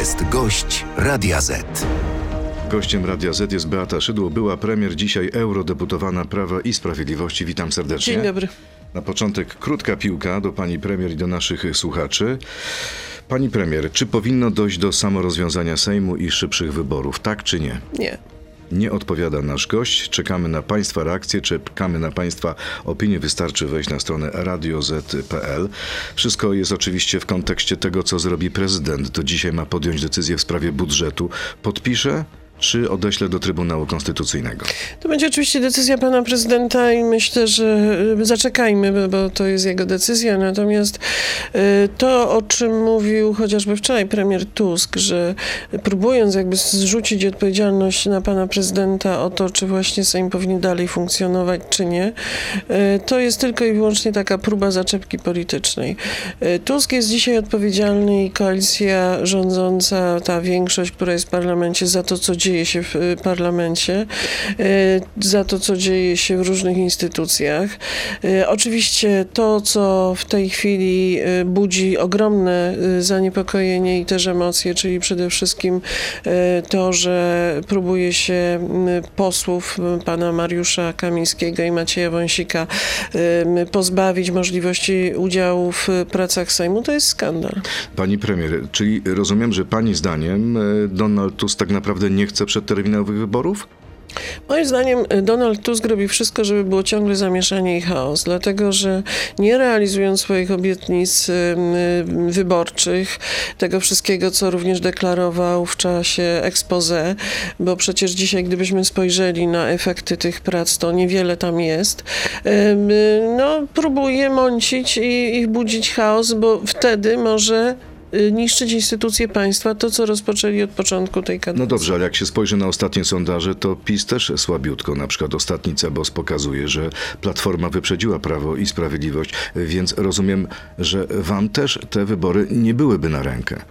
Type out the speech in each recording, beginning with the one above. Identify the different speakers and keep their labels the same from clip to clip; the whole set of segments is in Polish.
Speaker 1: jest gość Radia Z.
Speaker 2: Gościem Radia Z jest Beata Szydło, była premier, dzisiaj eurodeputowana Prawa i Sprawiedliwości. Witam serdecznie.
Speaker 3: Dzień dobry.
Speaker 2: Na początek krótka piłka do pani premier i do naszych słuchaczy. Pani premier, czy powinno dojść do samorozwiązania Sejmu i szybszych wyborów, tak czy nie?
Speaker 3: Nie.
Speaker 2: Nie odpowiada nasz gość. Czekamy na Państwa reakcje, czekamy na Państwa opinie. Wystarczy wejść na stronę radioz.pl. Wszystko jest oczywiście w kontekście tego, co zrobi prezydent. To dzisiaj ma podjąć decyzję w sprawie budżetu. Podpisze czy odeślę do Trybunału Konstytucyjnego?
Speaker 3: To będzie oczywiście decyzja pana prezydenta i myślę, że y, zaczekajmy, bo to jest jego decyzja. Natomiast y, to, o czym mówił chociażby wczoraj premier Tusk, że próbując jakby zrzucić odpowiedzialność na pana prezydenta o to, czy właśnie Sejm powinien dalej funkcjonować, czy nie, y, to jest tylko i wyłącznie taka próba zaczepki politycznej. Tusk jest dzisiaj odpowiedzialny i koalicja rządząca, ta większość, która jest w parlamencie za to, co dzieje dzieje się w y, parlamencie, y, za to, co dzieje się w różnych instytucjach. Y, oczywiście to, co w tej chwili budzi ogromne zaniepokojenie i też emocje, czyli przede wszystkim to, że próbuje się posłów pana Mariusza Kamińskiego i Macieja Wąsika pozbawić możliwości udziału w pracach Sejmu, to jest skandal.
Speaker 2: Pani premier, czyli rozumiem, że pani zdaniem Donald Tusk tak naprawdę nie chce chce przedterminowych wyborów?
Speaker 3: Moim zdaniem y, Donald Tusk robi wszystko, żeby było ciągle zamieszanie i chaos, dlatego że nie realizując swoich obietnic wyborczych, tego wszystkiego, co również deklarował w czasie expose, bo przecież dzisiaj, gdybyśmy spojrzeli na efekty tych prac, to niewiele tam jest, no, próbuje mącić i, i budzić chaos, bo wtedy może niszczyć instytucje państwa, to co rozpoczęli od początku tej kadencji.
Speaker 2: No dobrze, ale jak się spojrzy na ostatnie sondaże, to PiS też słabiutko. Na przykład ostatni CEBOS pokazuje, że Platforma wyprzedziła Prawo i Sprawiedliwość, więc rozumiem, że wam też te wybory nie byłyby na rękę.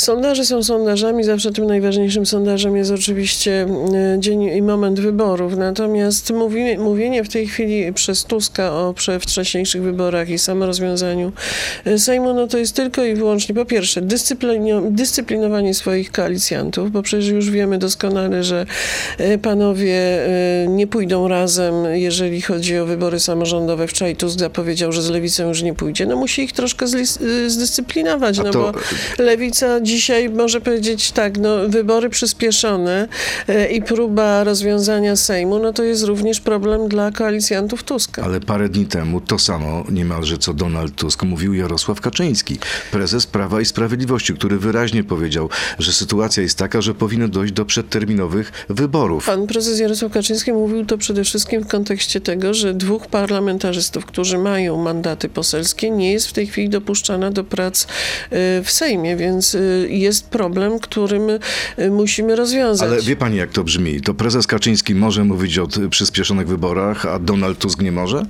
Speaker 3: Sondaże są sondażami, zawsze tym najważniejszym sondażem jest oczywiście e, dzień i moment wyborów. Natomiast mówi, mówienie w tej chwili przez Tuska o wcześniejszych wyborach i samorozwiązaniu e, Sejmu, no to jest tylko i wyłącznie po pierwsze dyscyplinowanie swoich koalicjantów, bo przecież już wiemy doskonale, że e, panowie nie pójdą razem, jeżeli chodzi o wybory samorządowe. Wczoraj Tusk zapowiedział, że z lewicą już nie pójdzie. No musi ich troszkę zdyscyplinować, no to... bo lewica dzisiaj może powiedzieć tak, no, wybory przyspieszone e, i próba rozwiązania Sejmu, no to jest również problem dla koalicjantów Tuska.
Speaker 2: Ale parę dni temu to samo niemalże co Donald Tusk mówił Jarosław Kaczyński, prezes Prawa i Sprawiedliwości, który wyraźnie powiedział, że sytuacja jest taka, że powinno dojść do przedterminowych wyborów.
Speaker 3: Pan prezes Jarosław Kaczyński mówił to przede wszystkim w kontekście tego, że dwóch parlamentarzystów, którzy mają mandaty poselskie, nie jest w tej chwili dopuszczana do prac e, w Sejmie, więc e, jest problem, który my y, musimy rozwiązać.
Speaker 2: Ale wie pani, jak to brzmi? To prezes Kaczyński może mówić o przyspieszonych wyborach, a Donald Tusk nie może?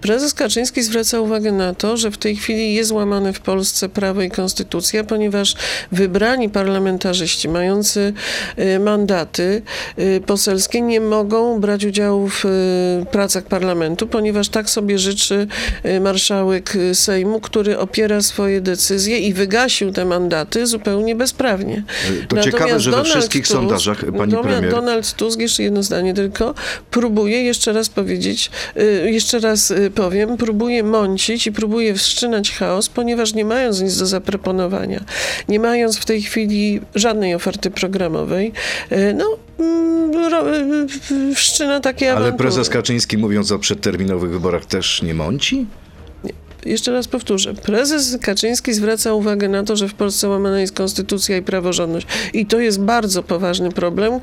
Speaker 3: Prezes Kaczyński zwraca uwagę na to, że w tej chwili jest łamane w Polsce prawo i konstytucja, ponieważ wybrani parlamentarzyści mający y, mandaty y, poselskie nie mogą brać udziału w pracach parlamentu, ponieważ tak sobie życzy marszałek Sejmu, który opiera swoje decyzje i wygasił te mandaty zupełnie bezprawnie.
Speaker 2: To Natomiast ciekawe, że Donald we wszystkich Tusk, sondażach pani Donald, premier...
Speaker 3: Donald Tusk, jeszcze jedno zdanie tylko, próbuje, jeszcze raz powiedzieć, y, jeszcze raz powiem, próbuje mącić i próbuje wszczynać chaos, ponieważ nie mając nic do zaproponowania, nie mając w tej chwili żadnej oferty programowej, no mm, wszczyna takie
Speaker 2: Ale prezes Kaczyński mówiąc o przedterminowych wyborach też nie mąci?
Speaker 3: Jeszcze raz powtórzę, prezes Kaczyński zwraca uwagę na to, że w Polsce łamana jest konstytucja i praworządność. I to jest bardzo poważny problem,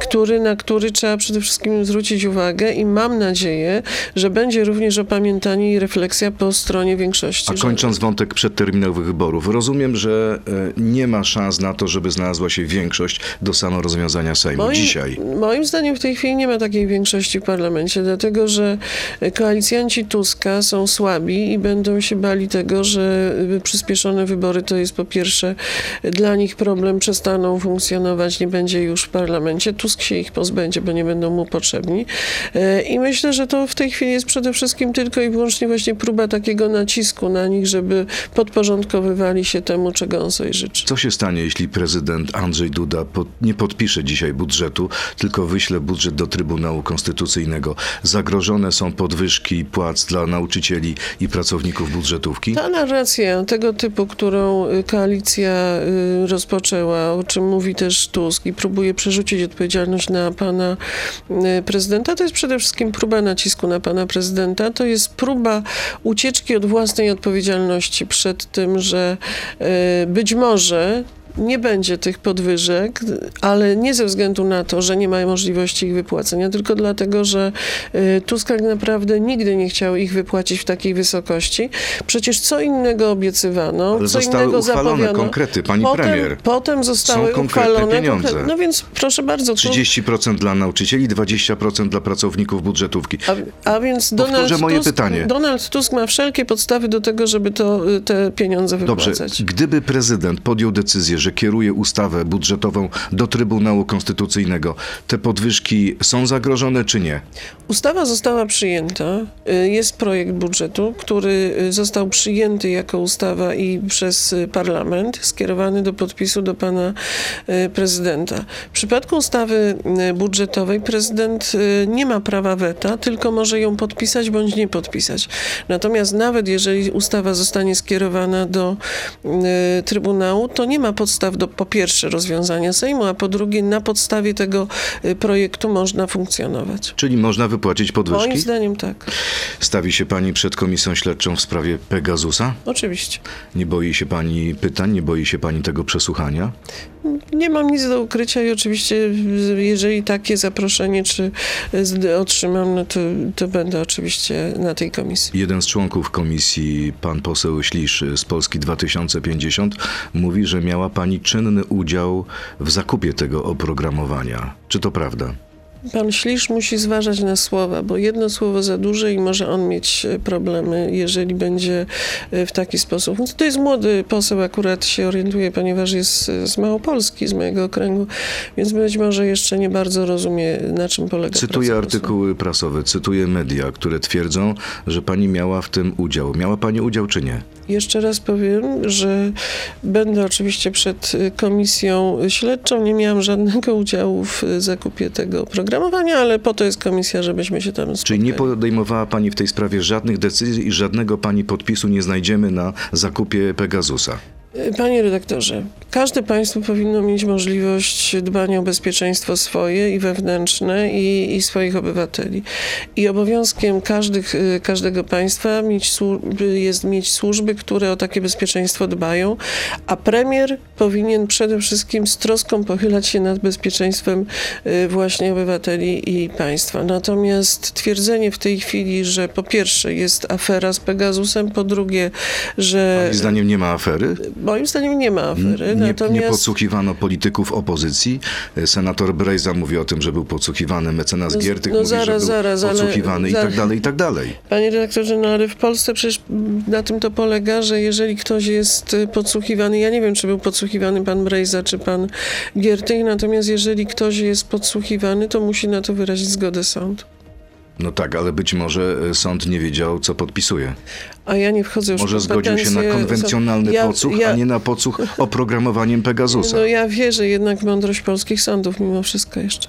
Speaker 3: który, na który trzeba przede wszystkim zwrócić uwagę i mam nadzieję, że będzie również opamiętanie i refleksja po stronie większości.
Speaker 2: A kończąc wątek przedterminowych wyborów, rozumiem, że e, nie ma szans na to, żeby znalazła się większość do samorozwiązania Sejmu
Speaker 3: moim,
Speaker 2: dzisiaj.
Speaker 3: Moim zdaniem w tej chwili nie ma takiej większości w parlamencie, dlatego że koalicjanci Tuska są słabi i będą się bali tego, że y, przyspieszone wybory to jest po pierwsze dla nich problem, przestaną funkcjonować, nie będzie już w parlamencie. Tusk się ich pozbędzie, bo nie będą mu potrzebni. E, I myślę, że to w tej chwili jest przede wszystkim tylko i wyłącznie właśnie próba takiego nacisku na nich, żeby podporządkowywali się temu, czego on sobie życzy.
Speaker 2: Co się stanie, jeśli prezydent Andrzej Duda pod, nie podpisze dzisiaj budżetu, tylko wyśle budżet do Trybunału Konstytucyjnego? Zagrożone są podwyżki płac dla nauczycieli i pracowników budżetówki?
Speaker 3: Ta narracja tego typu, którą y, koalicja y, rozpoczęła, o czym mówi też Tusk i próbuje przerzucić odpowiedzialność na pana y, prezydenta, to jest przede wszystkim próba nacisku na pana prezydenta. To jest próba ucieczki od własnej odpowiedzialności przed tym, że być może nie będzie tych podwyżek, ale nie ze względu na to, że nie ma możliwości ich wypłacenia, tylko dlatego, że y, Tusk tak naprawdę nigdy nie chciał ich wypłacić w takiej wysokości. Przecież co innego obiecywano,
Speaker 2: Ale
Speaker 3: co innego zapowiadano.
Speaker 2: konkrety, pani
Speaker 3: potem,
Speaker 2: premier.
Speaker 3: Potem zostały
Speaker 2: Są konkretne
Speaker 3: uchwalone
Speaker 2: pieniądze.
Speaker 3: konkre- No więc proszę bardzo. to-
Speaker 2: 30% dla nauczycieli, 20% dla pracowników budżetówki.
Speaker 3: A, a więc Donald Tusk. Donald Tusk ma wszelkie podstawy do tego, żeby to, y, te pieniądze
Speaker 2: Dobrze,
Speaker 3: wypłacać.
Speaker 2: gdyby prezydent podjął decyzję, że kieruje ustawę budżetową do Trybunału Konstytucyjnego, te podwyżki są zagrożone czy nie?
Speaker 3: Ustawa została przyjęta. Y, Jest projekt budżetu, który y, został przyjęty jako ustawa i przez y, parlament, skierowany do podpisu do pana prezydenta. W przypadku ustawy budżetowej prezydent nie ma prawa weta, tylko może ją podpisać bądź nie podpisać. Natomiast nawet jeżeli ustawa zostanie skierowana do Trybunału, to nie ma podstaw do po pierwsze rozwiązania Sejmu, a po drugie na podstawie tego y, projektu można funkcjonować.
Speaker 2: Czyli można wypłacić
Speaker 3: Moim
Speaker 2: podwyżki?
Speaker 3: zdaniem tak.
Speaker 2: Stawi się pani przed komisją śledczą w sprawie Pegasusa?
Speaker 3: Oczywiście.
Speaker 2: Nie boi się pani pytań, nie boi się pani tego przesłuchania?
Speaker 3: Nie mam nic do ukrycia i oczywiście jeżeli takie zaproszenie czy z- otrzymam, no to, to będę oczywiście na tej komisji.
Speaker 2: Jeden z członków komisji, pan poseł Ślisz z Polski 2050, mówi, że miała pani czynny udział w zakupie tego oprogramowania. Czy to prawda?
Speaker 3: Pan Ślisz musi zważać na słowa, bo jedno słowo za duże i może on mieć e, problemy, jeżeli będzie e, w taki sposób. To jest młody poseł, akurat się orientuje, ponieważ jest e, z Małopolski, z mojego okręgu, więc być może jeszcze nie bardzo rozumie, na czym polega
Speaker 2: Cytuję artykuły prasowe, cytuję media, które twierdzą, że pani miała w tym udział. Miała pani udział czy nie?
Speaker 3: Jeszcze raz powiem, że będę oczywiście przed y, komisją śledczą. Nie miałam żadnego udziału w y, zakupie tego oprogramowania, ale po to jest komisja, żebyśmy się tam spotkali.
Speaker 2: Czyli nie podejmowała pani w tej sprawie żadnych decyzji i żadnego pani podpisu nie znajdziemy na zakupie Pegasusa.
Speaker 3: Y, Panie redaktorze, każde państwo powinno mieć możliwość dbania o bezpieczeństwo swoje i wewnętrzne i, i swoich obywateli. I obowiązkiem każdych, y, każdego państwa mieć, jest mieć służby, które o takie bezpieczeństwo dbają, a premier powinien przede wszystkim z troską pochylać się nad bezpieczeństwem y, właśnie obywateli i państwa. Natomiast twierdzenie w tej chwili, że po pierwsze jest afera z Pegasusem, po drugie, że...
Speaker 2: Pani zdaniem nie ma afery?
Speaker 3: Moim zdaniem nie ma afery,
Speaker 2: Nie, nie
Speaker 3: natomiast
Speaker 2: podsłuchiwano polityków opozycji. Senator Brejza mówi o tym, że był podsłuchiwany, mecenas
Speaker 3: No
Speaker 2: Giertych
Speaker 3: no
Speaker 2: mówi,
Speaker 3: zaraz,
Speaker 2: że był
Speaker 3: zaraz, ale-
Speaker 2: podsłuchiwany i
Speaker 3: za-
Speaker 2: tak dalej, i tak dalej.
Speaker 3: panie redaktorze, no ale w Polsce przecież na tym to polega, że jeżeli ktoś jest y, podsłuchiwany, ja nie wiem, czy był podsłuchiwany pan Brejza, czy pan Giertych, natomiast jeżeli ktoś jest podsłuchiwany, to musi na to wyrazić zgodę sąd.
Speaker 2: No tak, ale być może e, sąd nie wiedział, co podpisuje.
Speaker 3: A ja nie wchodzę już
Speaker 2: Może zgodził się na konwencjonalny
Speaker 3: ja-
Speaker 2: podsłuch,
Speaker 3: ja-
Speaker 2: a nie na podsłuch oprogramowaniem Pegasusa.
Speaker 3: No ja wierzę jednak w mądrość polskich sądów mimo wszystko jeszcze.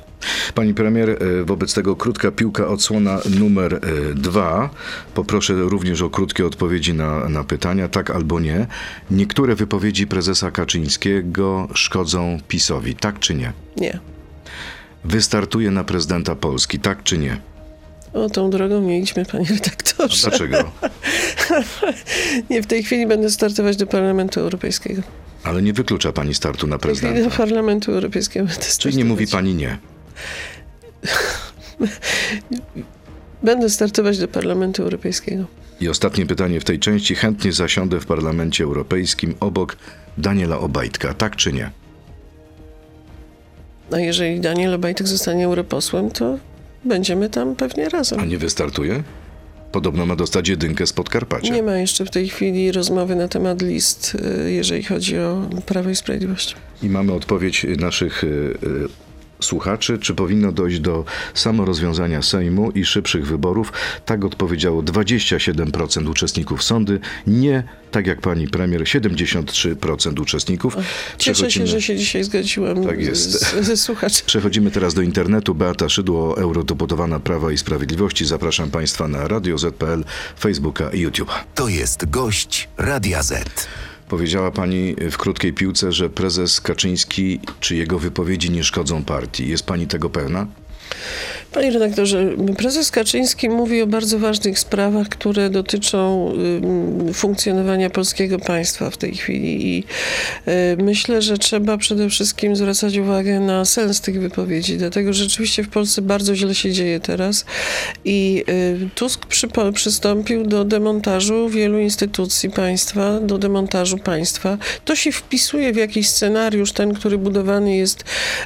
Speaker 2: Pani premier, e, wobec tego krótka piłka, odsłona numer e, dwa. Poproszę również o krótkie odpowiedzi na, na pytania, tak albo nie. Niektóre wypowiedzi prezesa Kaczyńskiego szkodzą PiSowi, tak czy nie?
Speaker 3: Nie.
Speaker 2: Wystartuje na prezydenta Polski, tak czy nie?
Speaker 3: O, tą drogą nie idźmy, panie redaktorze.
Speaker 2: Dlaczego?
Speaker 3: Nie, w tej chwili będę startować do Parlamentu Europejskiego.
Speaker 2: Ale nie wyklucza pani startu na
Speaker 3: chwili do
Speaker 2: prezydenta.
Speaker 3: Parlamentu Europejskiego będę
Speaker 2: Czyli
Speaker 3: startować.
Speaker 2: nie mówi pani nie.
Speaker 3: Będę startować do Parlamentu Europejskiego.
Speaker 2: I ostatnie pytanie w tej części. Chętnie zasiądę w Parlamencie Europejskim obok Daniela Obajtka, tak czy nie?
Speaker 3: A jeżeli Daniel Obajtek zostanie europosłem, to będziemy tam pewnie razem.
Speaker 2: A nie wystartuje? podobno ma dostać jedynkę z Podkarpacia.
Speaker 3: Nie ma jeszcze w tej chwili rozmowy na temat list, y, jeżeli chodzi o Prawo i Sprawiedliwość.
Speaker 2: I mamy odpowiedź naszych y, y, słuchaczy, czy powinno dojść do samorozwiązania Sejmu i szybszych wyborów. Tak odpowiedziało 27% uczestników sądy. Nie, tak jak pani premier, 73% uczestników.
Speaker 3: Cieszę się, że się dzisiaj zgodziłam
Speaker 2: Tak jest.
Speaker 3: z- ze słuchaczem.
Speaker 2: Przechodzimy teraz do internetu. Beata Szydło, eurodeputowana Prawa i Sprawiedliwości. Zapraszam Państwa na Radio Z.pl, Facebooka i YouTube'a.
Speaker 1: To jest gość Radia Z.
Speaker 2: Powiedziała Pani w krótkiej piłce, że prezes Kaczyński czy jego wypowiedzi nie szkodzą partii. Jest Pani tego pewna?
Speaker 3: Panie redaktorze, prezes Kaczyński mówi o bardzo ważnych sprawach, które dotyczą funkcjonowania polskiego państwa w tej chwili. I y, myślę, że trzeba przede wszystkim zwracać uwagę na sens tych wypowiedzi, dlatego że rzeczywiście w Polsce bardzo źle się dzieje teraz. I y, Tusk przystąpił do demontażu wielu instytucji państwa, do demontażu państwa. To się wpisuje w jakiś scenariusz, ten, który budowany jest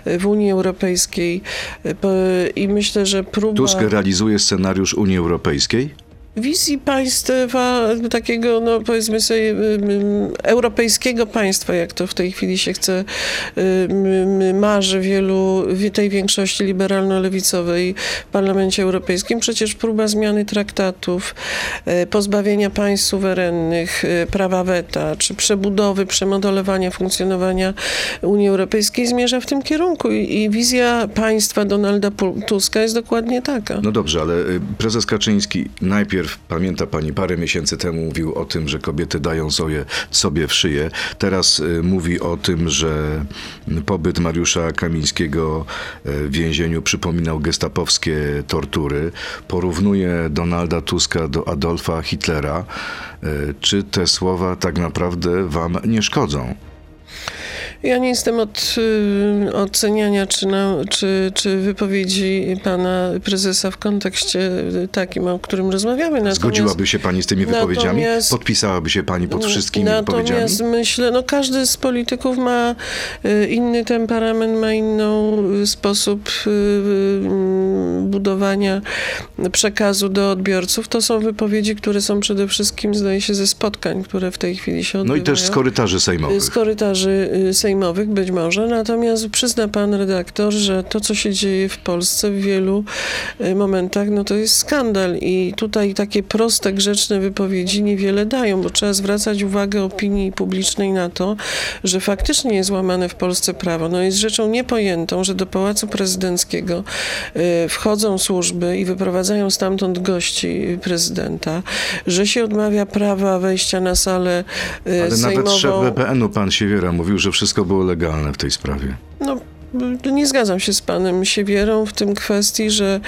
Speaker 3: y, w Unii Europejskiej. I myślę, że próba...
Speaker 2: Tusk realizuje scenariusz Unii Europejskiej?
Speaker 3: Wizji państwa, takiego, no powiedzmy sobie, europejskiego państwa, jak to w tej chwili się chce, marzy wielu, tej większości liberalno-lewicowej w Parlamencie Europejskim. Przecież próba zmiany traktatów, e, pozbawienia państw suwerennych e, prawa weta, czy przebudowy, przemodelowania funkcjonowania Unii Europejskiej zmierza w tym kierunku i, wizja państwa Donalda Tuska jest dokładnie taka.
Speaker 2: No dobrze, ale y, prezes Kaczyński najpierw, pamięta pani, parę miesięcy temu mówił o tym, że kobiety dają sobie, sobie w szyję. Teraz y, mówi o tym, że pobyt Mariusza Kamińskiego y, w więzieniu przypominał gestapowskie tortury. Porównuje Donalda Tuska do Adolfa Hitlera. Y, Czy te słowa tak naprawdę wam nie szkodzą?
Speaker 3: Ja nie jestem od y, oceniania, czy, na, czy, czy wypowiedzi pana prezesa w kontekście takim, o którym rozmawiamy. Natomiast,
Speaker 2: Zgodziłaby się pani z tymi wypowiedziami?
Speaker 3: natomiast-
Speaker 2: Podpisałaby się pani pod wszystkimi wypowiedziami?
Speaker 3: Natomiast myślę, no każdy z polityków ma y, inny temperament, ma inną y, sposób y, budowania przekazu do odbiorców. To są wypowiedzi, które są przede wszystkim, zdaje się, ze spotkań, które w tej chwili się
Speaker 2: No
Speaker 3: odbywają.
Speaker 2: i też z korytarzy sejmowych.
Speaker 3: Z korytarzy y, sejmowych być może, natomiast przyzna pan redaktor, że to, co się dzieje w Polsce w wielu y, momentach, no to jest skandal i tutaj takie proste, grzeczne wypowiedzi niewiele dają, bo trzeba zwracać uwagę opinii publicznej na to, że faktycznie jest łamane w Polsce prawo. No jest rzeczą niepojętą, że do Pałacu Prezydenckiego y, wchodzą służby i wyprowadzają stamtąd gości prezydenta, że się odmawia prawa wejścia na salę y,
Speaker 2: Ale
Speaker 3: sejmową.
Speaker 2: nawet szef BPN-u, pan Siewiera, mówił, że wszystko było legalne w tej sprawie.
Speaker 3: No, nie zgadzam się z panem Siewierą w tym kwestii, że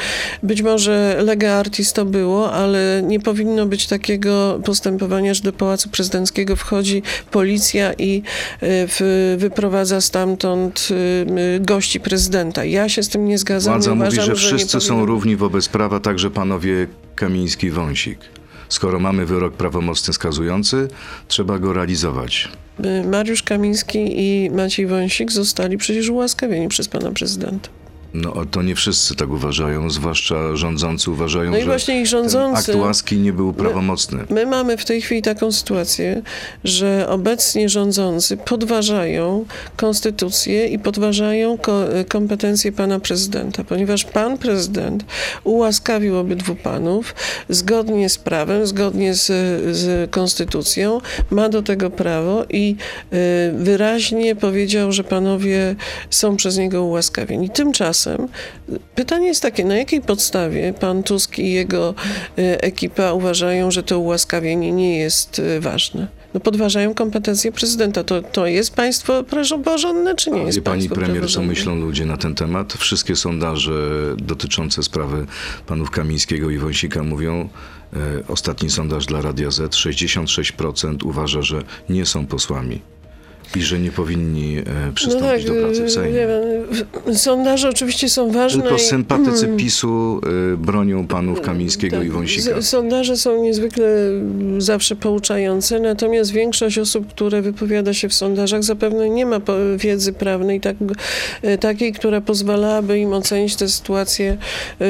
Speaker 3: być może lega artis to było, ale nie powinno być takiego postępowania, że do Pałacu Prezydenckiego wchodzi policja i y, wyprowadza stamtąd y, y, gości prezydenta. Ja się z tym nie zgadzam.
Speaker 2: Władza
Speaker 3: i
Speaker 2: mówi,
Speaker 3: uważam,
Speaker 2: że
Speaker 3: nie
Speaker 2: wszyscy są
Speaker 3: powinno-
Speaker 2: równi wobec prawa, także panowie Kamiński i Wąsik. Skoro mamy wyrok prawomocny skazujący, trzeba go realizować.
Speaker 3: Mariusz Kamiński i Maciej Wąsik zostali przecież ułaskawieni przez pana prezydenta.
Speaker 2: No to nie wszyscy tak uważają, zwłaszcza rządzący uważają,
Speaker 3: No i
Speaker 2: że
Speaker 3: właśnie ich rządzący...
Speaker 2: akt łaski nie był prawomocny.
Speaker 3: My mamy w tej chwili taką sytuację, że obecnie rządzący podważają konstytucję i podważają ko- kompetencje pana prezydenta, ponieważ pan prezydent ułaskawił obydwu panów zgodnie z prawem, zgodnie z, z konstytucją, ma do tego prawo i y, wyraźnie powiedział, że panowie są przez niego ułaskawieni. Tymczasem y, pytanie jest takie, na jakiej podstawie pan Tusk i jego y, ekipa uważają, że to ułaskawienie nie jest y, ważne? No podważają kompetencje prezydenta. To, to jest państwo praworządne, czy nie jest
Speaker 2: Wie pani premier, co myślą ludzie na ten temat? Wszystkie sondaże dotyczące sprawy panów Kamińskiego i Wąsika mówią, e, ostatni sondaż dla Radia Z, 66% uważa, że nie są posłami i że nie powinni e, przystąpić do pracy w
Speaker 3: y,
Speaker 2: Sejmie.
Speaker 3: wiem, sondaże oczywiście są ważne.
Speaker 2: Tylko
Speaker 3: i-
Speaker 2: sympatycy PiSu y, bronią panów Kamińskiego
Speaker 3: Tak,
Speaker 2: i Wąsika.
Speaker 3: Sondaże są niezwykle zawsze pouczające, natomiast większość osób, które wypowiada się w sondażach, zapewne nie ma wiedzy prawnej tak, e, takiej, która pozwalałaby im ocenić tę sytuację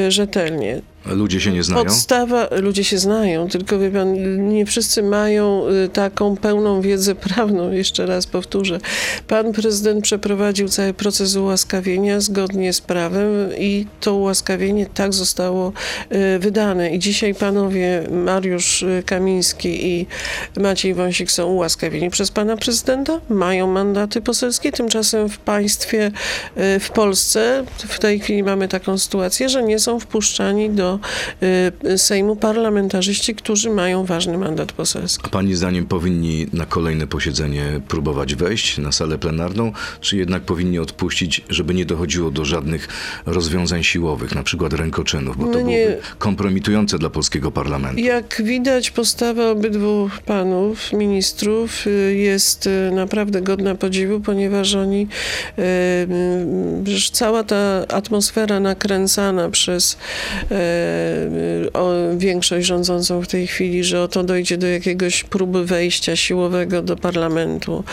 Speaker 3: rzetelnie.
Speaker 2: Ludzie się nie znają?
Speaker 3: Podstawa, ludzie się znają, tylko wie pan, nie wszyscy mają y, taką pełną wiedzę prawną, jeszcze raz powtórzę. Pan prezydent przeprowadził cały proces ułaskawienia zgodnie z prawem i to ułaskawienie tak zostało y, wydane. I dzisiaj panowie Mariusz y, Kamiński i Maciej Wąsik są ułaskawieni przez pana prezydenta, mają mandaty poselskie, tymczasem w państwie, w Polsce w tej chwili mamy taką sytuację, że nie są wpuszczani do y, Sejmu parlamentarzyści, którzy mają ważny mandat poselski.
Speaker 2: A pani zdaniem powinni na kolejne posiedzenie próbować wejść na salę plenarną, czy jednak powinni odpuścić, żeby nie dochodziło do żadnych rozwiązań siłowych, na przykład rękoczynów, bo to
Speaker 3: No nie-
Speaker 2: byłoby kompromitujące dla polskiego parlamentu.
Speaker 3: Jak widać, postawa obydwu panów, ministrów, y, jest y, naprawdę godna podziwu, ponieważ oni, cała ta atmosfera nakręcana przez większość rządzącą w tej chwili, że oto dojdzie do jakiegoś próby wejścia siłowego do parlamentu,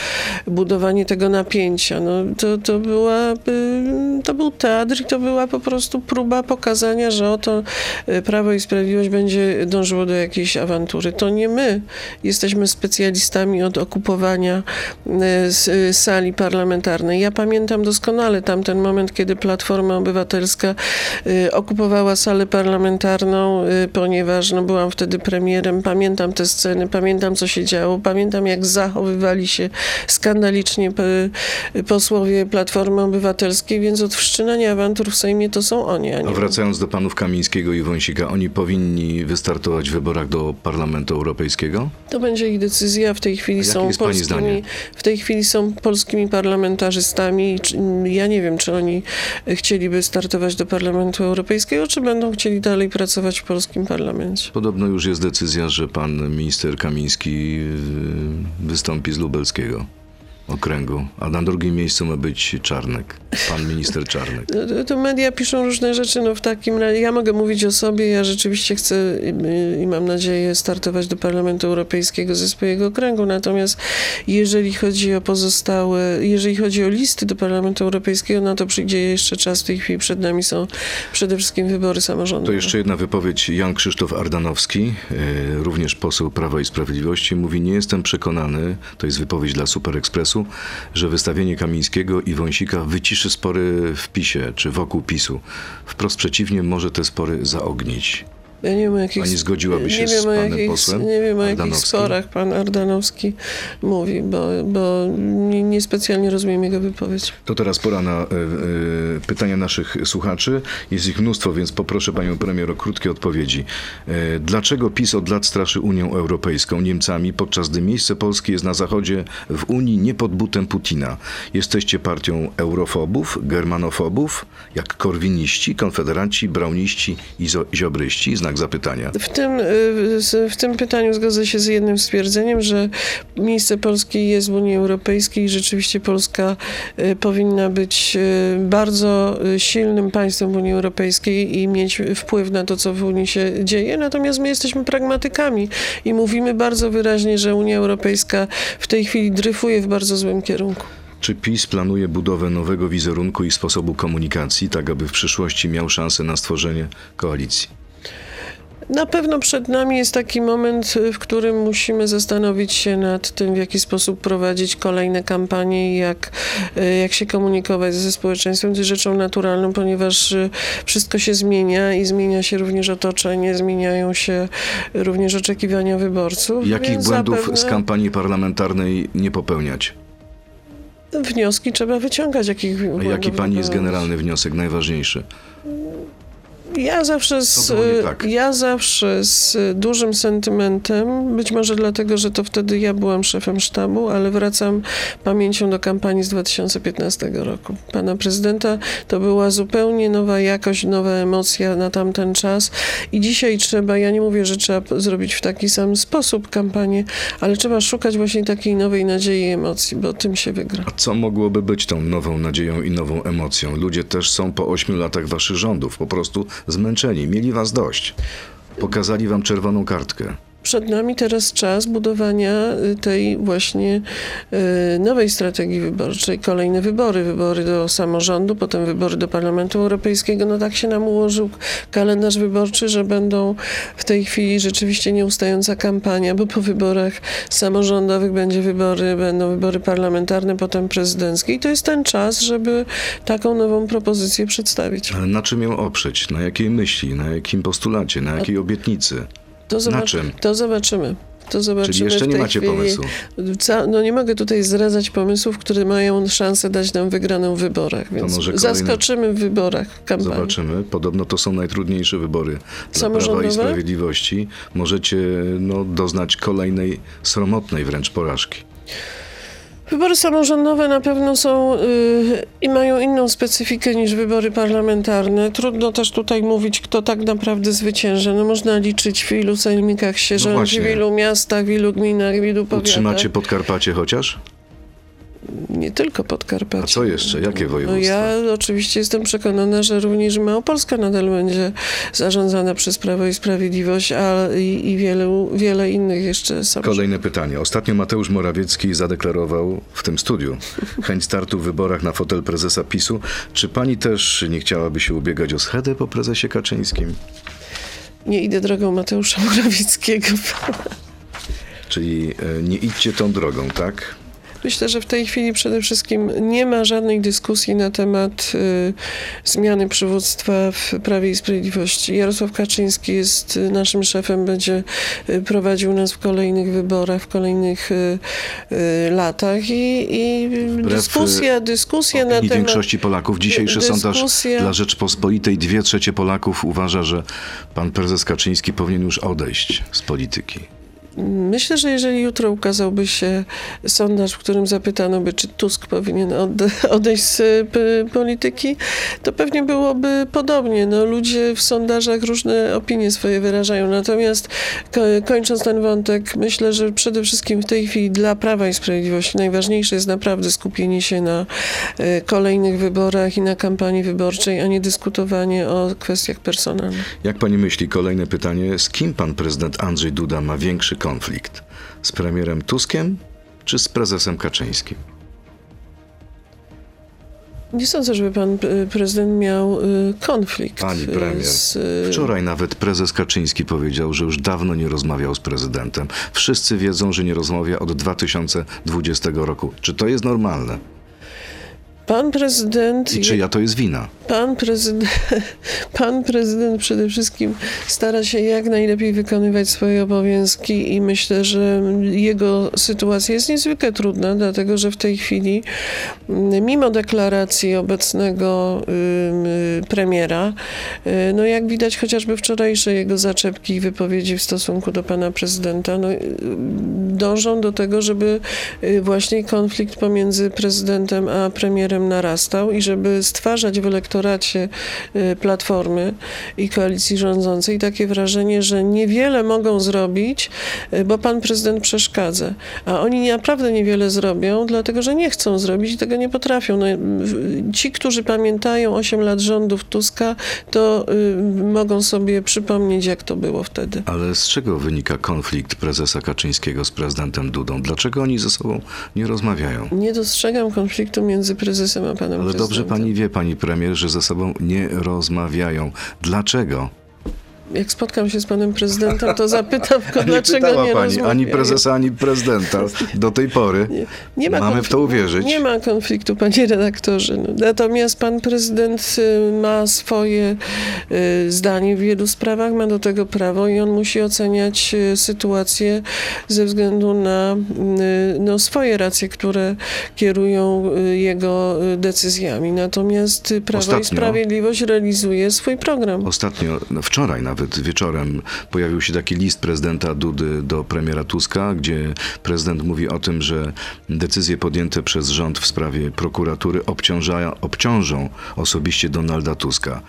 Speaker 3: budowanie tego napięcia, no, to, to, była, to był teatr i to była po prostu próba pokazania, że oto y, Prawo i Sprawiedliwość będzie dążyło do jakiejś awantury. To nie my jesteśmy specjalistami od okupowania s- y, sali parlamentarnej. Ja pamiętam doskonale tamten moment, kiedy Platforma Obywatelska okupowała salę parlamentarną, y, ponieważ no, byłam wtedy premierem. Pamiętam te sceny, pamiętam co się działo, pamiętam jak zachowywali się skandalicznie p- posłowie Platformy Obywatelskiej, więc od wszczynania awantur w Sejmie to są oni, a nie
Speaker 2: wracając do panów Kamińskiego i Wąsika, oni powinni wystartować w wyborach do Parlamentu Europejskiego?
Speaker 3: To będzie ich decyzja. W tej chwili są polskimi, w tej chwili są polskimi parlamentarzystami. Ja nie wiem, czy oni chcieliby startować do Parlamentu Europejskiego, czy będą chcieli dalej pracować w polskim parlamencie.
Speaker 2: Podobno już jest decyzja, że pan minister Kamiński y, wystąpi z lubelskiego okręgu, a na drugim miejscu ma być Czarnek, pan minister Czarnek.
Speaker 3: No, To, media piszą różne rzeczy, no w takim razie ja mogę mówić o sobie, ja rzeczywiście chcę i, i mam nadzieję startować do Parlamentu Europejskiego ze swojego okręgu, natomiast jeżeli chodzi o pozostałe, jeżeli chodzi o listy do Parlamentu Europejskiego, no to przyjdzie jeszcze czas, w tej chwili przed nami są przede wszystkim wybory samorządowe.
Speaker 2: To jeszcze jedna wypowiedź. Jan Krzysztof Ardanowski, y, również poseł Prawa i Sprawiedliwości, mówi: Nie jestem przekonany, to jest wypowiedź dla Super Że wystawienie Kamińskiego i Wąsika wyciszy spory w PiSie czy wokół PiSu. Wprost przeciwnie, może te spory zaognić.
Speaker 3: Ja nie wiem, o jakich,
Speaker 2: Pani zgodziłaby się
Speaker 3: nie
Speaker 2: z
Speaker 3: wiem, o
Speaker 2: panem
Speaker 3: jakich,
Speaker 2: posłem
Speaker 3: Nie wiem, o jakich sporach pan Ardanowski mówi, bo, bo nie- niespecjalnie rozumiem jego wypowiedź.
Speaker 2: To teraz pora na e, e, pytania naszych słuchaczy. Jest ich mnóstwo, więc poproszę panią premier o krótkie odpowiedzi. E, dlaczego PiS od lat straszy Unią Europejską, Niemcami, podczas gdy miejsce Polski jest na zachodzie w Unii nie pod butem Putina? Jesteście partią eurofobów, germanofobów, jak korwiniści, konfederaci, brauniści i zo- ziobryści? Znak zapytania.
Speaker 3: W tym, y, w tym pytaniu zgodzę się z jednym stwierdzeniem, że miejsce Polski jest w Unii Europejskiej i rzeczywiście Polska y, powinna być y, bardzo silnym państwem w Unii Europejskiej i mieć wpływ na to, co w Unii się dzieje. Natomiast my jesteśmy pragmatykami i mówimy bardzo wyraźnie, że Unia Europejska w tej chwili dryfuje w bardzo złym kierunku.
Speaker 2: Czy PiS planuje budowę nowego wizerunku i sposobu komunikacji, tak aby w przyszłości miał szansę na stworzenie koalicji?
Speaker 3: Na pewno przed nami jest taki moment, w którym musimy zastanowić się nad tym, w jaki sposób prowadzić kolejne kampanie i jak, y, jak się komunikować ze społeczeństwem. To jest rzeczą naturalną, ponieważ y, wszystko się zmienia i zmienia się również otoczenie, zmieniają się również oczekiwania wyborców.
Speaker 2: Jakich błędów
Speaker 3: zapewne
Speaker 2: z kampanii parlamentarnej nie popełniać?
Speaker 3: Wnioski trzeba wyciągać. Jakich
Speaker 2: A jaki pani jest generalny wniosek, najważniejszy?
Speaker 3: Ja zawsze, z,
Speaker 2: tak?
Speaker 3: ja zawsze z dużym sentymentem, być może dlatego, że to wtedy ja byłam szefem sztabu, ale wracam pamięcią do kampanii z 2015 roku. Pana prezydenta to była zupełnie nowa jakość, nowa emocja na tamten czas i dzisiaj trzeba, ja nie mówię, że trzeba zrobić w taki sam sposób kampanię, ale trzeba szukać właśnie takiej nowej nadziei i emocji, bo tym się wygra.
Speaker 2: A co mogłoby być tą nową nadzieją i nową emocją? Ludzie też są po ośmiu latach waszych rządów po prostu zmęczeni, mieli was dość. Pokazali wam czerwoną kartkę.
Speaker 3: Przed nami teraz czas budowania y, tej właśnie y, nowej strategii wyborczej. Kolejne wybory, wybory do samorządu, potem wybory do Parlamentu Europejskiego. No tak się nam ułożył kalendarz wyborczy, że będą w tej chwili rzeczywiście nieustająca kampania, bo po wyborach samorządowych będzie wybory, będą wybory parlamentarne, potem prezydenckie i to jest ten czas, żeby taką nową propozycję przedstawić.
Speaker 2: Ale na czym ją oprzeć? Na jakiej myśli? Na jakim postulacie? Na jakiej obietnicy?
Speaker 3: To, zobac-
Speaker 2: czym?
Speaker 3: to zobaczymy. To zobaczymy
Speaker 2: Czyli jeszcze nie macie
Speaker 3: chwili.
Speaker 2: pomysłu.
Speaker 3: No nie mogę tutaj zdradzać pomysłów, które mają szansę dać nam wygraną w wyborach, więc
Speaker 2: może kolejne-
Speaker 3: zaskoczymy w wyborach w kampanii.
Speaker 2: Zobaczymy. Podobno to są najtrudniejsze wybory dla Prawa i? Sprawiedliwości. Możecie no, doznać kolejnej sromotnej wręcz porażki.
Speaker 3: Wybory samorządowe na pewno są y, i mają inną specyfikę niż wybory parlamentarne. Trudno też tutaj mówić, kto tak naprawdę zwycięży. No można liczyć w ilu sejmikach się rządzi,
Speaker 2: No właśnie.
Speaker 3: w ilu miastach, w ilu gminach, w ilu powiatach.
Speaker 2: Utrzymacie Podkarpacie chociaż?
Speaker 3: Nie tylko Podkarpacie.
Speaker 2: A co jeszcze? Jakie
Speaker 3: No
Speaker 2: województwa?
Speaker 3: ja oczywiście jestem przekonana, że również Małopolska nadal będzie zarządzana przez Prawo i Sprawiedliwość, a i, i wiele, wiele innych jeszcze samorządów.
Speaker 2: Kolejne pytanie. Ostatnio Mateusz Morawiecki zadeklarował w tym studiu chęć startu w wyborach na fotel prezesa PiSu. Czy pani też nie chciałaby się ubiegać o schedę po prezesie Kaczyńskim?
Speaker 3: Nie idę drogą Mateusza Morawieckiego.
Speaker 2: Czyli e, nie idźcie tą drogą, tak?
Speaker 3: Myślę, że w tej chwili przede wszystkim nie ma żadnej dyskusji na temat y, zmiany przywództwa w Prawie i Sprawiedliwości. Jarosław Kaczyński jest y, naszym szefem, będzie y, prowadził nas w kolejnych wyborach, w kolejnych y, y, latach i, i dyskusja, dyskusja na temat...
Speaker 2: większości Polaków. Dzisiejszy sondaż
Speaker 3: dyskusja-
Speaker 2: dla Rzeczpospolitej. Dwie trzecie Polaków uważa, że pan prezes Kaczyński powinien już odejść z polityki.
Speaker 3: Myślę, że jeżeli jutro ukazałby się sondaż, w którym zapytano by, czy Tusk powinien ode- odejść z polityki, to pewnie byłoby podobnie. No, ludzie w sondażach różne opinie swoje wyrażają. Natomiast ko- kończąc ten wątek, myślę, że przede wszystkim w tej chwili dla Prawa i Sprawiedliwości najważniejsze jest naprawdę skupienie się na y, kolejnych wyborach i na kampanii wyborczej, a nie dyskutowanie o kwestiach personalnych.
Speaker 2: Jak pani myśli, kolejne pytanie, z kim pan prezydent Andrzej Duda ma większy konflikt? Z premierem Tuskiem czy z prezesem Kaczyńskim?
Speaker 3: Nie sądzę, żeby pan y, prezydent miał y, konflikt.
Speaker 2: Pani
Speaker 3: y,
Speaker 2: premier.
Speaker 3: Z,
Speaker 2: Wczoraj nawet prezes Kaczyński powiedział, że już dawno nie rozmawiał z prezydentem. Wszyscy wiedzą, że nie rozmawia od 2020 roku. Czy to jest normalne?
Speaker 3: Pan prezydent.
Speaker 2: I czyja to jest wina?
Speaker 3: Pan prezydent, pan prezydent przede wszystkim stara się jak najlepiej wykonywać swoje obowiązki i myślę, że jego sytuacja jest niezwykle trudna, dlatego że w tej chwili, mm, mimo deklaracji obecnego premiera, y, no jak widać chociażby wczorajsze jego zaczepki i wypowiedzi w stosunku do pana prezydenta, no, y, dążą do tego, żeby y, właśnie konflikt pomiędzy prezydentem a premierem narastał i żeby stwarzać w elektoracie y, Platformy i koalicji rządzącej takie wrażenie, że niewiele mogą zrobić, y, bo pan prezydent przeszkadza. A oni naprawdę niewiele zrobią, dlatego że nie chcą zrobić i tego nie potrafią. No, ci, którzy pamiętają 8 lat rządów Tuska, to y, mogą sobie przypomnieć, jak to było wtedy.
Speaker 2: Ale z czego wynika konflikt prezesa Kaczyńskiego z prezydentem Dudą? Dlaczego oni ze sobą nie rozmawiają?
Speaker 3: Nie dostrzegam konfliktu między prezesem panem
Speaker 2: Ale dobrze pani wie, pani premier, że ze sobą nie rozmawiają. Dlaczego?
Speaker 3: Jak spotkam się z panem prezydentem, to zapytam go, dlaczego nie
Speaker 2: pani
Speaker 3: rozmawiają.
Speaker 2: ani prezesa, ani prezydenta do tej pory.
Speaker 3: Nie, nie ma
Speaker 2: Mamy w to uwierzyć.
Speaker 3: Nie ma konfliktu, panie redaktorze. No, Natomiast pan prezydent y, ma swoje y, zdanie w wielu sprawach, ma do tego prawo i on musi oceniać y, sytuację ze względu na no, swoje racje, które kierują jego decyzjami. Natomiast Prawo
Speaker 2: Ostatnio-
Speaker 3: i Sprawiedliwość realizuje swój program.
Speaker 2: Ostatnio, no wczoraj nawet wieczorem, pojawił się taki list prezydenta Dudy do premiera Tuska, gdzie prezydent mówi o tym, że decyzje podjęte przez rząd w sprawie prokuratury obciążą osobiście Donalda Tuska.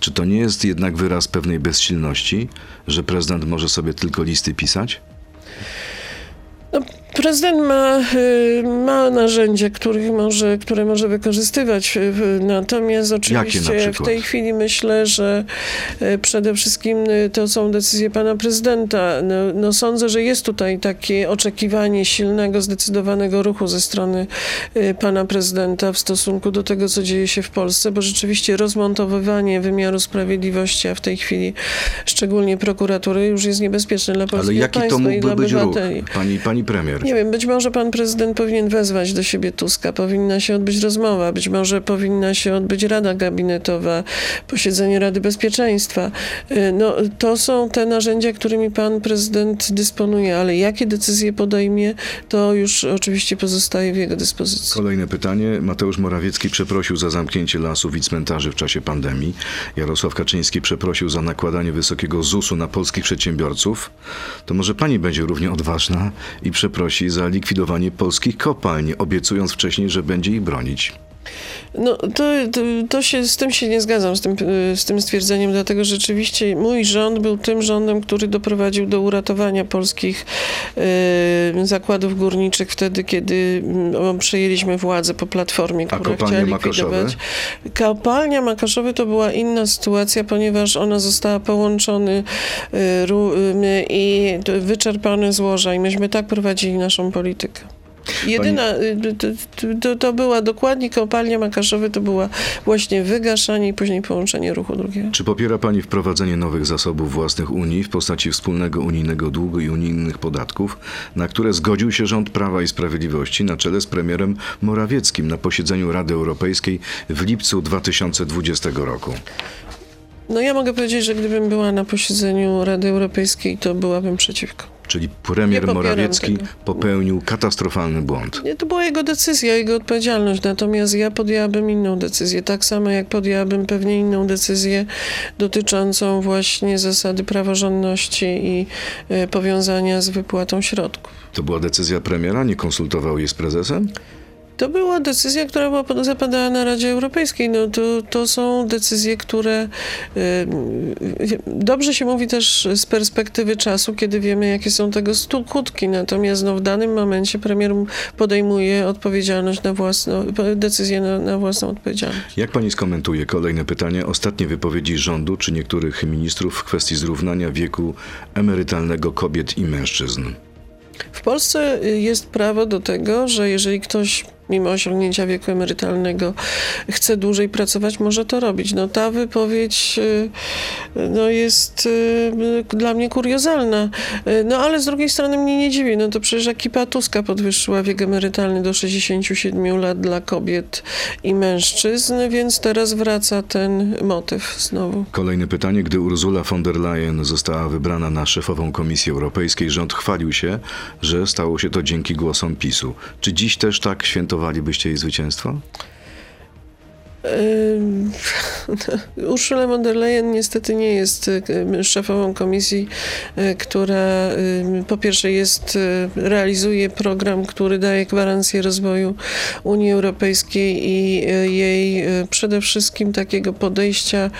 Speaker 2: Czy to nie jest jednak wyraz pewnej bezsilności, że prezydent może sobie tylko listy pisać?
Speaker 3: Prezydent ma, y, ma narzędzia, których może, które może wykorzystywać. y, Natomiast oczywiście w tej chwili myślę, że y, przede wszystkim to są decyzje pana prezydenta. No, no sądzę, że jest tutaj takie oczekiwanie silnego, zdecydowanego ruchu ze strony pana prezydenta w stosunku do tego, co dzieje się w Polsce, bo rzeczywiście rozmontowywanie wymiaru sprawiedliwości, a w tej chwili szczególnie prokuratury, już jest niebezpieczne dla
Speaker 2: Ale
Speaker 3: polskiego
Speaker 2: jaki to
Speaker 3: państwa i
Speaker 2: mógłby
Speaker 3: dla
Speaker 2: być ruch, pani, pani premier?
Speaker 3: Nie wiem, być może pan prezydent powinien wezwać do siebie Tuska, powinna się odbyć rozmowa, być może powinna się odbyć rada gabinetowa, posiedzenie Rady Bezpieczeństwa. Y, No, to są te narzędzia, którymi pan prezydent dysponuje, ale jakie decyzje podejmie, to już oczywiście pozostaje w jego dyspozycji.
Speaker 2: Kolejne pytanie. Mateusz Morawiecki przeprosił za zamknięcie lasów i cmentarzy w czasie pandemii. Jarosław Kaczyński przeprosił za nakładanie wysokiego ZUS-u na polskich przedsiębiorców. To może pani będzie równie odważna i przeprosi za likwidowanie polskich kopalń, obiecując wcześniej, że będzie ich bronić.
Speaker 3: No, to, to, to się, z tym się nie zgadzam, z tym, y, z tym stwierdzeniem, dlatego że rzeczywiście mój rząd był tym rządem, który doprowadził do uratowania polskich y, zakładów górniczych wtedy, kiedy mm, przejęliśmy władzę po Platformie, która
Speaker 2: kopalnie
Speaker 3: chciała likwidować. Kopalnia Makoszowy to była inna sytuacja, ponieważ ona została połączony y, ru, y, i to wyczerpane złoża i myśmy tak prowadzili naszą politykę. Jedyna, y, to, to, to była dokładnie kopalnia Makaszowy, to była właśnie wygaszanie i później połączenie ruchu drugiego.
Speaker 2: Czy popiera pani wprowadzenie nowych zasobów własnych Unii w postaci wspólnego unijnego długu i unijnych podatków, na które zgodził się rząd Prawa i Sprawiedliwości na czele z premierem Morawieckim na posiedzeniu Rady Europejskiej w lipcu 2020 roku?
Speaker 3: No ja mogę powiedzieć, że gdybym była na posiedzeniu Rady Europejskiej, to byłabym przeciwko.
Speaker 2: Czyli premier Morawiecki
Speaker 3: tego.
Speaker 2: popełnił katastrofalny błąd.
Speaker 3: Nie, to była jego decyzja, jego odpowiedzialność, natomiast ja podjęłabym inną decyzję, tak samo jak podjęłabym pewnie inną decyzję dotyczącą właśnie zasady praworządności i e, powiązania z wypłatą środków.
Speaker 2: To była decyzja premiera, nie konsultował jej z prezesem?
Speaker 3: To była decyzja, która była zapadała na Radzie Europejskiej. No to, to są decyzje, które y, dobrze się mówi też z perspektywy czasu, kiedy wiemy, jakie są tego skutki. Natomiast no, w danym momencie premier podejmuje odpowiedzialność na własną, decyzję na, na własną odpowiedzialność.
Speaker 2: Jak pani skomentuje kolejne pytanie? Ostatnie wypowiedzi rządu czy niektórych ministrów w kwestii zrównania wieku emerytalnego kobiet i mężczyzn?
Speaker 3: W Polsce y, jest prawo do tego, że jeżeli ktoś mimo osiągnięcia wieku emerytalnego chce dłużej pracować, może to robić. No ta wypowiedź y, no, jest y, dla mnie kuriozalna. Y, No ale z drugiej strony mnie nie dziwi. No to przecież ekipa Tuska podwyższyła wiek emerytalny do 67 lat dla kobiet i mężczyzn, więc teraz wraca ten motyw znowu.
Speaker 2: Kolejne pytanie. Gdy Ursula von der Leyen została wybrana na szefową Komisji Europejskiej, rząd chwalił się, że stało się to dzięki głosom PiSu. Czy dziś też tak świętowalibyście jej zwycięstwo?
Speaker 3: Ursula von der Leyen niestety nie jest y, szefową komisji, y, która po pierwsze jest, y, realizuje program, który daje gwarancję rozwoju Unii Europejskiej i jej przede wszystkim takiego podejścia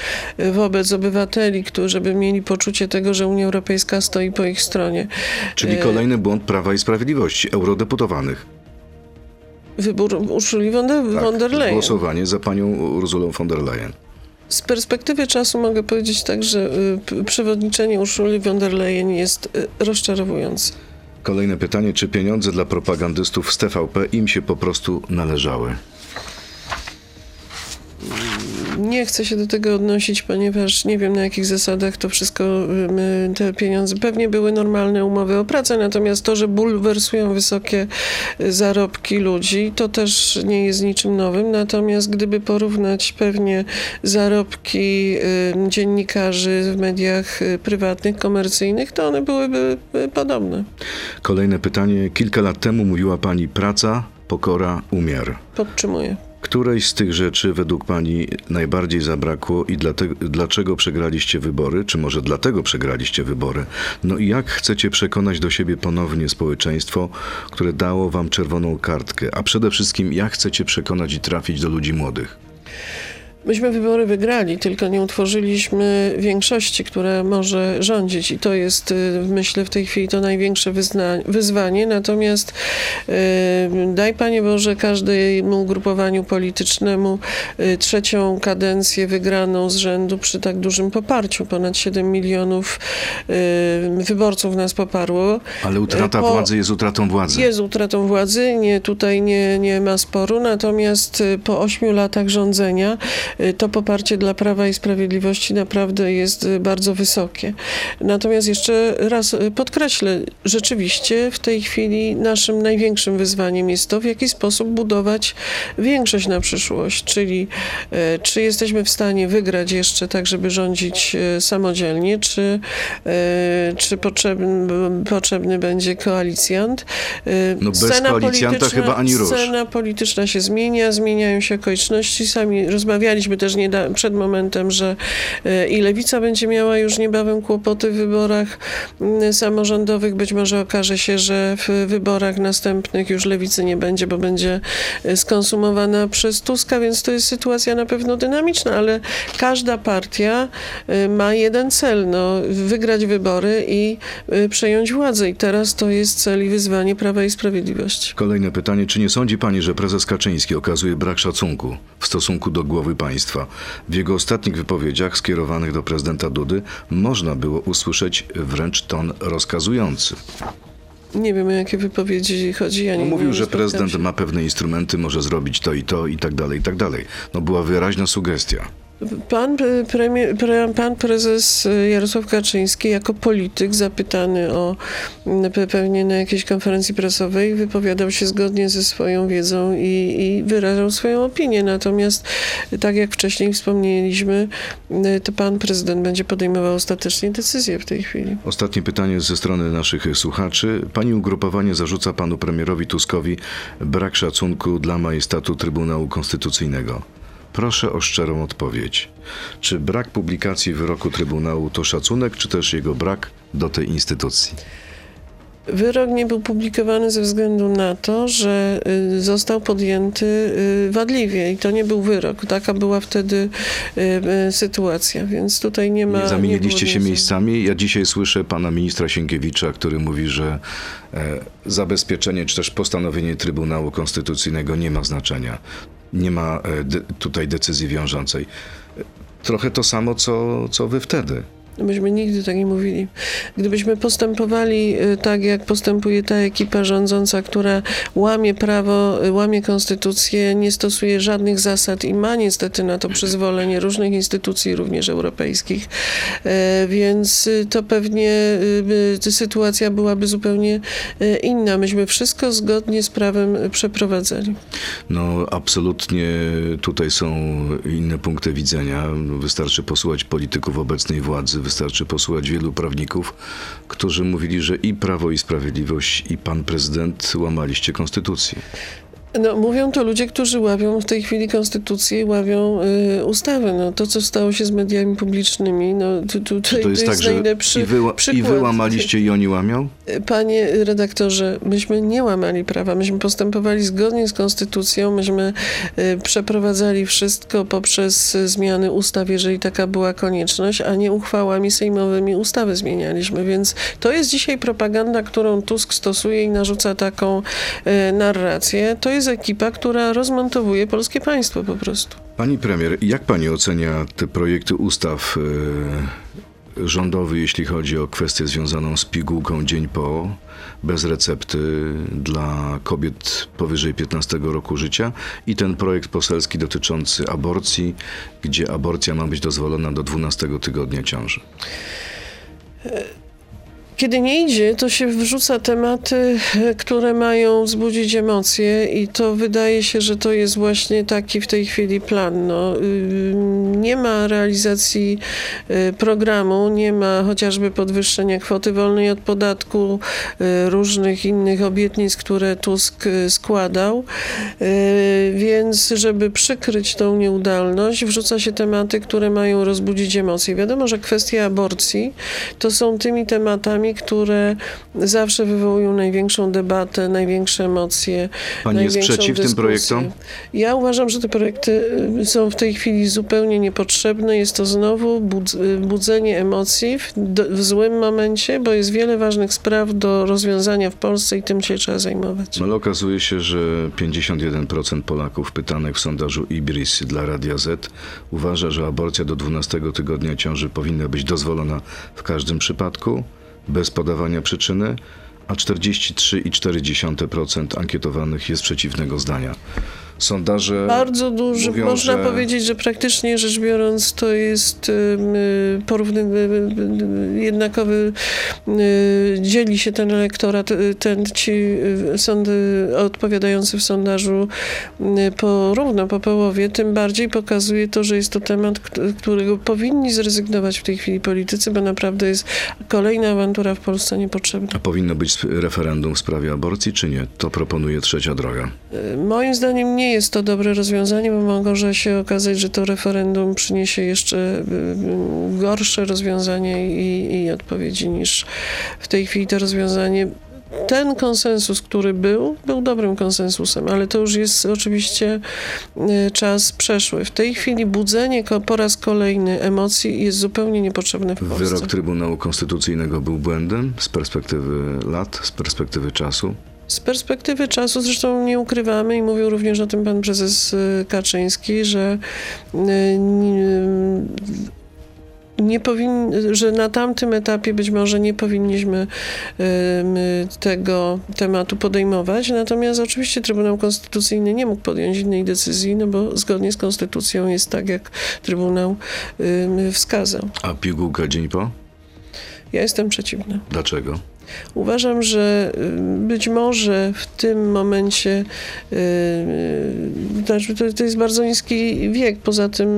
Speaker 3: wobec obywateli, którzy żeby mieli poczucie tego, że Unia Europejska stoi po ich stronie.
Speaker 2: Czyli
Speaker 3: E,
Speaker 2: kolejny błąd Prawa i Sprawiedliwości, eurodeputowanych.
Speaker 3: Wybór Ursuli von der,
Speaker 2: Tak,
Speaker 3: von der Leyen.
Speaker 2: Głosowanie za panią Ursulą von der Leyen.
Speaker 3: Z perspektywy czasu mogę powiedzieć tak, że y, przewodniczenie Urszuli von der Leyen jest y, rozczarowujące.
Speaker 2: Kolejne pytanie, czy pieniądze dla propagandystów z TVP im się po prostu należały?
Speaker 3: Nie chcę się do tego odnosić, ponieważ nie wiem na jakich zasadach to wszystko, y, te pieniądze, pewnie były normalne umowy o pracę, natomiast to, że bulwersują wysokie y, zarobki ludzi, to też nie jest niczym nowym. Natomiast gdyby porównać pewnie zarobki y, dziennikarzy w mediach prywatnych, komercyjnych, to one byłyby podobne.
Speaker 2: Kolejne pytanie. Kilka lat temu mówiła pani praca, pokora, umiar.
Speaker 3: Podtrzymuję.
Speaker 2: Której z tych rzeczy według pani najbardziej zabrakło i dlatego, dlaczego przegraliście wybory? Czy może dlatego przegraliście wybory? No i jak chcecie przekonać do siebie ponownie społeczeństwo, które dało wam czerwoną kartkę? A przede wszystkim, jak chcecie przekonać i trafić do ludzi młodych?
Speaker 3: Myśmy wybory wygrali, tylko nie utworzyliśmy większości, która może rządzić i to jest, y, myślę, w tej chwili to największe wyzwanie. Natomiast y, daj Panie Boże każdemu ugrupowaniu politycznemu y, trzecią kadencję wygraną z rzędu przy tak dużym poparciu. Ponad 7 milionów wyborców nas poparło.
Speaker 2: Ale utrata
Speaker 3: Po-
Speaker 2: władzy jest utratą władzy.
Speaker 3: Jest utratą władzy, nie, tutaj nie, nie ma sporu, natomiast po ośmiu latach rządzenia to poparcie dla Prawa i Sprawiedliwości naprawdę jest y, bardzo wysokie. Natomiast jeszcze raz y, podkreślę, rzeczywiście w tej chwili naszym największym wyzwaniem jest to, w jaki sposób budować większość na przyszłość, czyli y, czy jesteśmy w stanie wygrać jeszcze tak, żeby rządzić y, samodzielnie, czy, y, czy potrzebny, potrzebny będzie koalicjant. Y,
Speaker 2: No bez koalicjanta
Speaker 3: polityczna-
Speaker 2: chyba ani rusz.
Speaker 3: Scena polityczna się zmienia, zmieniają się okoliczności. Sami rozmawialiśmy też nieda- przed momentem, że y, i Lewica będzie miała już niebawem kłopoty w wyborach y, samorządowych. Być może okaże się, że w wyborach następnych już Lewicy nie będzie, bo będzie y, skonsumowana przez Tuska, więc to jest sytuacja na pewno dynamiczna, ale każda partia y, ma jeden cel, no, wygrać wybory i przejąć władzę. I teraz to jest cel i wyzwanie Prawa i Sprawiedliwości.
Speaker 2: Kolejne pytanie. Czy nie sądzi pani, że prezes Kaczyński okazuje brak szacunku w stosunku do głowy państwa? W jego ostatnich wypowiedziach skierowanych do prezydenta Dudy można było usłyszeć wręcz ton rozkazujący.
Speaker 3: Nie wiem, o jakie wypowiedzi chodzi. Ja nie,
Speaker 2: mówił,
Speaker 3: nie
Speaker 2: że prezydent
Speaker 3: się.
Speaker 2: ma pewne instrumenty, może zrobić to i to i tak dalej, i tak dalej. No była wyraźna sugestia.
Speaker 3: Pan, premier, pre, pan prezes e, Jarosław Kaczyński jako polityk zapytany o pewnie na jakiejś konferencji prasowej wypowiadał się zgodnie ze swoją wiedzą i, i wyrażał swoją opinię. Natomiast tak jak wcześniej wspomnieliśmy, m, to pan prezydent będzie podejmował ostatecznie decyzję w tej chwili.
Speaker 2: Ostatnie pytanie ze strony naszych słuchaczy. Pani ugrupowanie zarzuca panu premierowi Tuskowi brak szacunku dla majestatu Trybunału Konstytucyjnego. Proszę o szczerą odpowiedź. Czy brak publikacji wyroku Trybunału to szacunek, czy też jego brak do tej instytucji?
Speaker 3: Wyrok nie był publikowany ze względu na to, że y, został podjęty y, wadliwie i to nie był wyrok. Taka była wtedy y, sytuacja, więc tutaj nie ma.
Speaker 2: Nie zamieniliście
Speaker 3: było
Speaker 2: się miejscami? Ja dzisiaj słyszę pana ministra Sienkiewicza, który mówi, że e, zabezpieczenie czy też postanowienie Trybunału Konstytucyjnego nie ma znaczenia. Nie ma e, tutaj decyzji wiążącej. E, Trochę to samo, co, co wy wtedy.
Speaker 3: Myśmy nigdy tak nie mówili. Gdybyśmy postępowali y, tak, jak postępuje ta ekipa rządząca, która łamie prawo, y, łamie konstytucję, nie stosuje żadnych zasad i ma niestety na to przyzwolenie różnych instytucji, również europejskich, e, więc y, to pewnie sytuacja byłaby zupełnie inna. Myśmy wszystko zgodnie z prawem przeprowadzali.
Speaker 2: No, absolutnie tutaj są inne punkty widzenia. Wystarczy posłuchać polityków obecnej władzy, wystarczy posłuchać wielu prawników, którzy mówili, że i Prawo i Sprawiedliwość, i pan prezydent łamaliście konstytucję.
Speaker 3: No, mówią to ludzie, którzy ławią w tej chwili konstytucję i ławią y, ustawy. No, to, co stało się z mediami publicznymi, no, tu, tu,
Speaker 2: Czy to jest tak, że
Speaker 3: najlepszy
Speaker 2: i wy, i
Speaker 3: przykład.
Speaker 2: wy łamaliście, i oni łamią?
Speaker 3: Panie redaktorze, myśmy nie łamali prawa, myśmy postępowali zgodnie z konstytucją, myśmy y, przeprowadzali wszystko poprzez y, zmiany ustaw, jeżeli taka była konieczność, a nie uchwałami sejmowymi ustawy zmienialiśmy, więc to jest dzisiaj propaganda, którą Tusk stosuje i narzuca taką y, narrację. To jest ekipa, która rozmontowuje polskie państwo po prostu.
Speaker 2: Pani premier, jak pani ocenia te projekty ustaw e, rządowy, jeśli chodzi o kwestię związaną z pigułką dzień po, bez recepty dla kobiet powyżej 15 roku życia i ten projekt poselski dotyczący aborcji, gdzie aborcja ma być dozwolona do 12 tygodnia ciąży?
Speaker 3: Kiedy nie idzie, to się wrzuca tematy, które mają wzbudzić emocje i to wydaje się, że to jest właśnie taki w tej chwili plan. No, ym, nie ma realizacji y, programu, nie ma chociażby podwyższenia kwoty wolnej od podatku, y, różnych innych obietnic, które Tusk y, składał, Y, więc żeby przykryć tą nieudolność, wrzuca się tematy, które mają rozbudzić emocje. Wiadomo, że kwestia aborcji to są tymi tematami, które zawsze wywołują największą debatę, największe emocje.
Speaker 2: Pani jest przeciw tym
Speaker 3: dyskusję.
Speaker 2: projektom?
Speaker 3: Ja uważam, że te projekty y, są w tej chwili zupełnie niepotrzebne. Jest to znowu y, budzenie emocji w, w złym momencie, bo jest wiele ważnych spraw do rozwiązania w Polsce i tym się trzeba zajmować.
Speaker 2: No ale okazuje się, że 51% Polaków pytanych w sondażu Ibris dla Radia Z uważa, że aborcja do 12 tygodnia ciąży powinna być dozwolona w każdym przypadku, bez podawania przyczyny, a 43,4% ankietowanych jest przeciwnego zdania. Sondaże
Speaker 3: Bardzo duży,
Speaker 2: mówią,
Speaker 3: można
Speaker 2: że-
Speaker 3: powiedzieć, że praktycznie rzecz biorąc to jest y, porówny, y, jednakowy, y, dzieli się ten elektorat, ten ci sądy odpowiadający w sondażu y, porówno po połowie, tym bardziej pokazuje to, że jest to temat, kt- którego powinni zrezygnować w tej chwili politycy, bo naprawdę jest kolejna awantura w Polsce niepotrzebna.
Speaker 2: A powinno być referendum w sprawie aborcji, czy nie? To proponuje trzecia droga.
Speaker 3: Moim zdaniem nie jest to dobre rozwiązanie, bo może się okazać, że to referendum przyniesie jeszcze y, y, gorsze rozwiązanie i, i odpowiedzi niż w tej chwili to rozwiązanie. Ten konsensus, który był, był dobrym konsensusem, ale to już jest oczywiście y, czas przeszły. W tej chwili budzenie po raz kolejny emocji jest zupełnie niepotrzebne w Polsce.
Speaker 2: Wyrok Trybunału Konstytucyjnego był błędem z perspektywy lat, z perspektywy czasu.
Speaker 3: Z perspektywy czasu, zresztą nie ukrywamy i mówił również o tym pan prezes y, Kaczyński, że y, nie, nie powin, że na tamtym etapie być może nie powinniśmy y, my tego tematu podejmować. Natomiast oczywiście Trybunał Konstytucyjny nie mógł podjąć innej decyzji, no bo zgodnie z Konstytucją jest tak, jak Trybunał y, wskazał.
Speaker 2: A pigułka dzień po?
Speaker 3: Ja jestem przeciwna.
Speaker 2: Dlaczego?
Speaker 3: Uważam, że y, być może w tym momencie y, y, znaczy to, to jest bardzo niski wiek. Poza tym,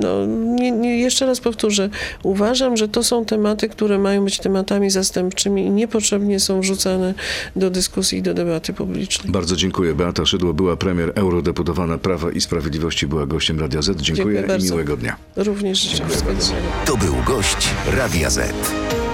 Speaker 3: no, nie, nie, jeszcze raz powtórzę, uważam, że to są tematy, które mają być tematami zastępczymi i niepotrzebnie są wrzucane do dyskusji i do debaty publicznej.
Speaker 2: Bardzo dziękuję. Beata Szydło była premier eurodeputowana Prawa i Sprawiedliwości, była gościem Radia Z. Dziękuję,
Speaker 3: Dziękuję
Speaker 2: i miłego dnia.
Speaker 3: Również życzę wszystkiego dobrego.
Speaker 1: To był gość Radia Z.